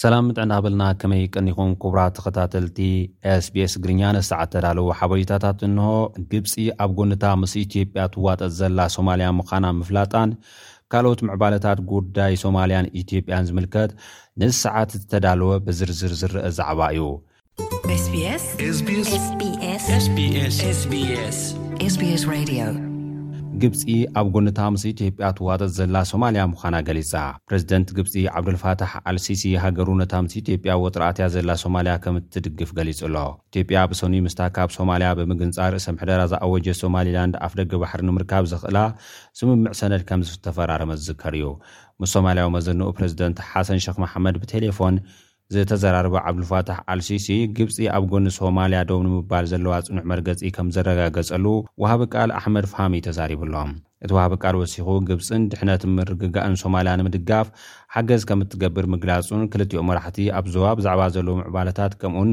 ሰላም ጥዕና በልና ከመይ ቀኒኹም ኩቡራ ተኸታተልቲ ስbs ትግርኛ ንዝተዓተዳለዉ ሓበሬታታት እንሆ ግብፂ ኣብ ጎንታ ምስ ኢትዮጵያ ትዋጠጥ ዘላ ሶማልያ ምዃና ምፍላጣን ካልኦት ምዕባለታት ጉዳይ ሶማልያን ኢትዮጵያን ዝምልከት ንዝሰዓት ዝተዳለወ ብዝርዝር ዝረአ ዛዕባ እዩ ግብፂ ኣብ ጎነታ ምስ ኢትዮጵያ ትዋጠጥ ዘላ ሶማልያ ምዃና ገሊፃ ፕረዚደንት ግብፂ ዓብዱልፋታሕ ኣልሲሲ ሃገሩ ነታ ምስ ኢትዮጵያ ወጥሪ ኣትያ ዘላ ሶማልያ ከምትድግፍ ገሊፁ ኣሎ ኢትዮጵያ ብሰኑይ ምስታ ካብ ሶማልያ ብምግንፃል ርእሰ ምሕደራ ዝኣወጀ ሶማሊላንድ ኣፍደገ ባሕሪ ንምርካብ ዘኽእላ ስምምዕ ሰነድ ከም ዝተፈራረመ ዝዝከር እዩ ምስ ሶማልያዊ መዘንኡ ፕረዚደንት ሓሰን ሸኽ መሓመድ ብቴሌፎን ዝተዘራረበ ዓብዱልፋታሕ ኣል ሲሲ፣ ግብጺ ኣብ ጎኒ ሶማልያ ደው ንምባል ዘለዋ ጽኑዕ መርገጺ ከም ዘረጋገጸሉ ወሃቢ ቃል ኣሕመድ ፋህሚ ተዛሪቡ ኣሎ። እቲ ወሃቢ ቃል ወሲኹ፣ ግብጽን ድሕነትን ምርግጋእን ሶማልያ ንምድጋፍ ሓገዝ ከም እትገብር ምግላጹን ክልቲኦም መራሕቲ ኣብ ዞባ ብዛዕባ ዘለዉ ምዕባለታት ከምኡ'ውን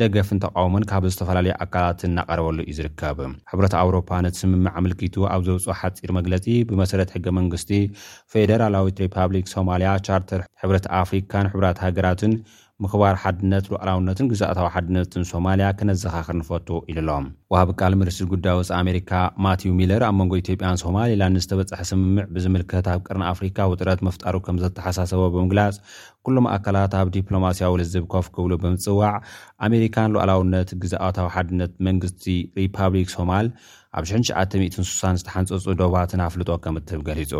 ደገፍን ተቓውሞን ካብ ዝተፈላለዩ ኣካላት እናቐረበሉ እዩ ዝርከብ። ሕብረት ኣውሮፓ ነቲ ስምምዕ ኣምልኪቱ ኣብ ዘውጽኦ ሓጺር መግለጺ፣ ብመሰረት ሕገ መንግስቲ ፌደራላዊት ሪፓብሊክ ሶማልያ፣ ቻርተር ሕብረት ኣፍሪካን ሕቡራት ሃገራትን፣ ምኽባር ሓድነት፣ ሉኣላውነትን ግዝኣታዊ ሓድነትን ሶማልያ ከነዘኻኽር ንፈቱ ኢሉ ኣሎ። ወሃቢ ቃል ሚኒስትሪ ጉዳይ ወጻኢ ኣሜሪካ ማቲው ሚለር፣ ኣብ መንጎ ኢትዮጵያን ሶማሊላንድን ዝተበጽሐ ስምምዕ ብዝምልከት ኣብ ቀርኒ ኣፍሪካ ውጥረት ምፍጣሩ ከምዘተሓሳሰቦ ብምግላጽ፣ ኩሎም ኣካላት ኣብ ዲፕሎማስያዊ ልዝብ ኮፍ ክብሉ ብምጽዋዕ፣ ኣመሪካ ንሉኣላውነት ግዝኣታዊ ሓድነት መንግስቲ ሪፓብሊክ ሶማል ኣብ ሽሕን ትሽዓተ ሚእትን ስሳን ዝተሓንጸጹ ዶባትን ኣፍልጦ ከም እትህብ ገሊጹ።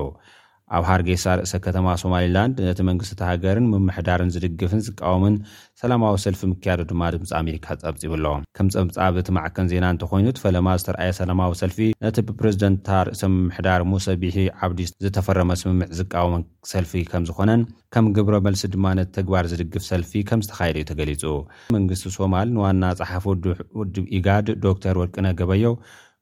ኣብ ሃርጌሳ ርእሰ ከተማ ሶማሊላንድ ነቲ መንግስቲ እታ ሃገርን ምምሕዳርን ዝድግፍን ዝቃወምን ሰላማዊ ሰልፊ ምክያዱ ድማ ድምጺ ኣመሪካ ጸብጺቡ ኣሎ። ከም ጸብጻብ እቲ ማዕከን ዜና እንተኾይኑ እቲ ፈለማ ዝተርኣየ ሰላማዊ ሰልፊ ነቲ ብፕረዚደንት እታ ርእሰ ምምሕዳር ሙሰ ቢሒ ዓብዲ ዝተፈረመ ስምምዕ ዝቃወምን ሰልፊ ከምዝኾነን ከም ግብረ መልሲ ድማ ነቲ ተግባር ዝድግፍ ሰልፊ ከምዝተኻየደ እዩ ተገሊፁ። መንግስቲ ሶማል ንዋና ፀሓፊ ውድብ ኢጋድ ዶክተር ወርቅነህ ገበየሁ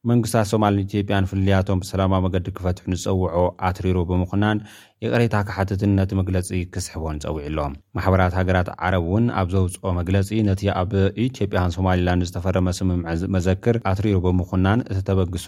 መንግስታት ሶማልን ኢትዮጵያን ፍልልያቶም ብሰላማዊ መገዲ ክፈትሑ ንዝፀውዖ ኣትሪሩ ብምኹናን ይቕሬታ ክሓትትን ነቲ መግለፂ ክስሕቦን ፀዊዑ ኣሎ። ማሕበራት ሃገራት ዓረብ እውን ኣብ ዘውፅኦ መግለፂ ነቲ ኣብ ኢትዮጵያን ሶማሊላንድ ዝተፈረመ ስምምዕ መዘክር ኣትሪሩ ብምኹናን እቲ ተበግሶ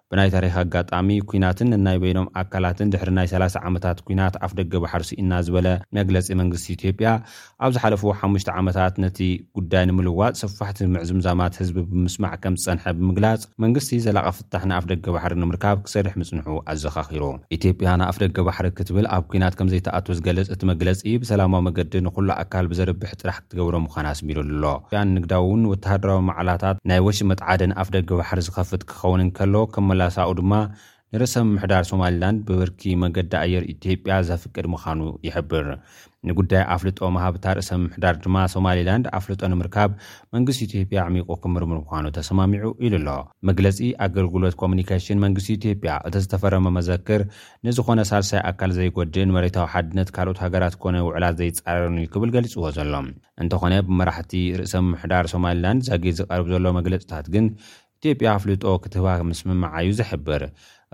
ብናይ ታሪኽ ኣጋጣሚ፣ ኩናትን ነናይ በይኖም ኣካላትን ድሕሪ ናይ ሰላሳ ዓመታት ኩናት ኣፍደገ ባሕሪ ስኢንና ዝበለ መግለጺ መንግስቲ ኢትዮጵያ፣ ኣብ ዝሓለፉ ሓሙሽተ ዓመታት ነቲ ጉዳይ ንምልዋጥ ሰፋሕቲ ምዕዝምዛማት ህዝቢ ብምስማዕ ከምዝጸንሐ ብምግላጽ፣ መንግስቲ ዘላቒ ፍታሕ ንኣፍደገ ባሕሪ ንምርካብ ክሰርሕ ምጽንሑ ኣዘኻኺሩ። ኢትዮጵያ ንኣፍደገ ባሕሪ ክትብል ኣብ ኩናት ከምዘይትኣቱ ዝገልጽ እቲ መግለጺ፣ ብሰላማዊ መገዲ ንኹሉ ኣካል ብዘርብሕ ጥራሕ ክትገብሮ ምዃና ኣስሚሩሉ'ሎ። ኢትዮጵያ ንንግዳውን ወተሃደራውን ማዕላታት ናይ ወሽመጥ ዓደን ኣፍደገ ባሕሪ ዝኸፍት ክኸውን እንከሎ ከም መላሳኡ ድማ ንርእሰ ምምሕዳር ሶማሊላንድ ብብርኪ መገዲ ኣየር ኢትዮጵያ ዘፍቅድ ምዃኑ ይሕብር። ንጉዳይ ኣፍልጦ ምሃብ እታ ርእሰ ምምሕዳር ድማ ሶማሊላንድ ኣፍልጦ ንምርካብ መንግስቲ ኢትዮጵያ ኣዕሚቑ ክምርምር ምዃኑ ተሰማሚዑ ኢሉ ኣሎ። መግለጺ ኣገልግሎት ኮሙኒኬሽን መንግስቲ ኢትዮጵያ እቲ ዝተፈረመ መዘክር ንዝኾነ ሳልሳይ ኣካል ዘይጎድእን መሬታዊ ሓድነት ካልኦት ሃገራት ኮነ ውዕላት ዘይጻረርን እዩ ክብል ገሊጽዎ ዘሎ እንተኾነ ብመራሕቲ ርእሰ ምምሕዳር ሶማሊላንድ ዛጊት ዝቐርብ ዘሎ መግለጽታት ግን ኢትዮጵያ ኣፍልጦ ክትህባ ምስምማዓ'ዩ ዝሕብር።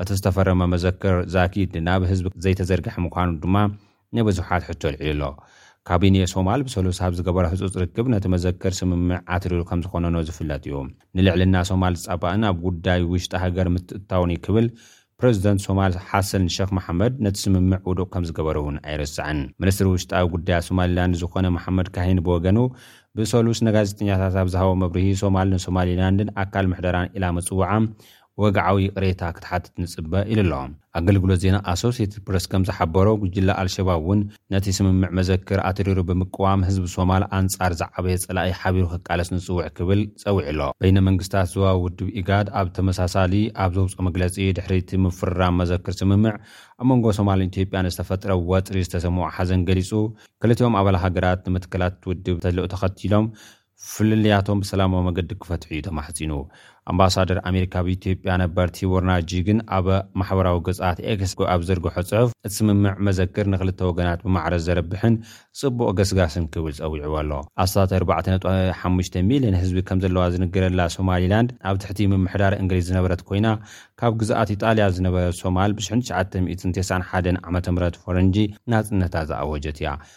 እቲ ዝተፈረመ መዘክር ዛኪድ ናብ ህዝቢ ዘይተዘርግሐ ምዃኑ ድማ ንብዙሓት ሕቶ ኣልዒሉ'ሎ። ካቢኔ ሶማል ብሰሉስ ኣብ ዝገበሮ ህጹጽ ርክብ ነቲ መዘክር ስምምዕ ኣትሪሩ ከምዝኾነኖ ዝፍለጥ'ዩ። ንልዕልና ሶማል ዝጻባእን ኣብ ጉዳይ ውሽጢ ሃገር ምትእትታውን'ዩ ክብል ፕረዚደንት ሶማል ሓሰን ሸኽ መሓመድ ነቲ ስምምዕ ውዱቕ ከምዝገበሮ እውን ኣይርሳዕን። ሚኒስትሪ ውሽጣዊ ጉዳያት ሶማሊላንድ ዝኾነ መሓመድ ካሂን ብወገኑ ብሰሉስ ንጋዜጠኛታት ኣብ ዝሃቦ መብርሂ ሶማል ንሶማሊላንድን ኣካል ምሕደራን ኢላ ምጽውዓ ወግዓዊ ይቕሬታ ክትሓትት ንጽበ ኢሉ ኣሎ። ኣገልግሎት ዜና ኣሶሴይትድ ፕረስ ከምዝሓበሮ ጉጅለ ኣልሸባብ እውን ነቲ ስምምዕ መዘክር ኣትሪሩ ብምቅዋም ህዝቢ ሶማል ኣንጻር ዝዓበየ ጸላኢ ሓቢሩ ክቃለስ ንጽውዕ ክብል ጸዊዑ ኣሎ። በይነ መንግስታት ዞባዊ ውድብ ኢጋድ ኣብ ተመሳሳሊ ኣብ ዘውጽኦ መግለጺ ድሕሪ'ቲ ምፍርራም መዘክር ስምምዕ ኣብ መንጎ ሶማልን ኢትዮጵያን ዝተፈጥረ ወጥሪ ዝተሰምዖ ሓዘን ገሊጹ ክልቲኦም ኣባል ሃገራት ንመትከላት'ቲ ውድብ ተልእኦ ተኸቲሎም ፍልልያቶም ብሰላማዊ መገዲ ክፈትሑ እዩ ተማሕጺኑ። ኣምባሳደር ኣሜሪካ ኣብ ኢትዮጵያ ነበር ቲቦር ናጂ ግን ኣብ ማሕበራዊ ገጻት ኤክስ ኣብ ዝዘርግሖ ጽሑፍ እቲ ስምምዕ መዘክር ንክልተ ወገናት ብማዕረ ዘርብሕን ጽቡቕ ገስጋስን ክብል ጸዊዕዎ ኣሎ። ኣስታት ኣርባዕተ ነጥቢ ሓሙሽተ ሚልዮን ህዝቢ ከም ዘለዋ ዝንገረላ ሶማሊላንድ ኣብ ትሕቲ ምምሕዳር እንግሊዝ ዝነበረት ኮይና ካብ ግዝኣት ኢጣልያ ዝነበረት ሶማል ብ ሽሕን ትሽዓተ ሚእትን ተስዓን ሓደን ዓመተ ምህረት ፈረንጂ ናጽነታ ዝኣወጀት እያ።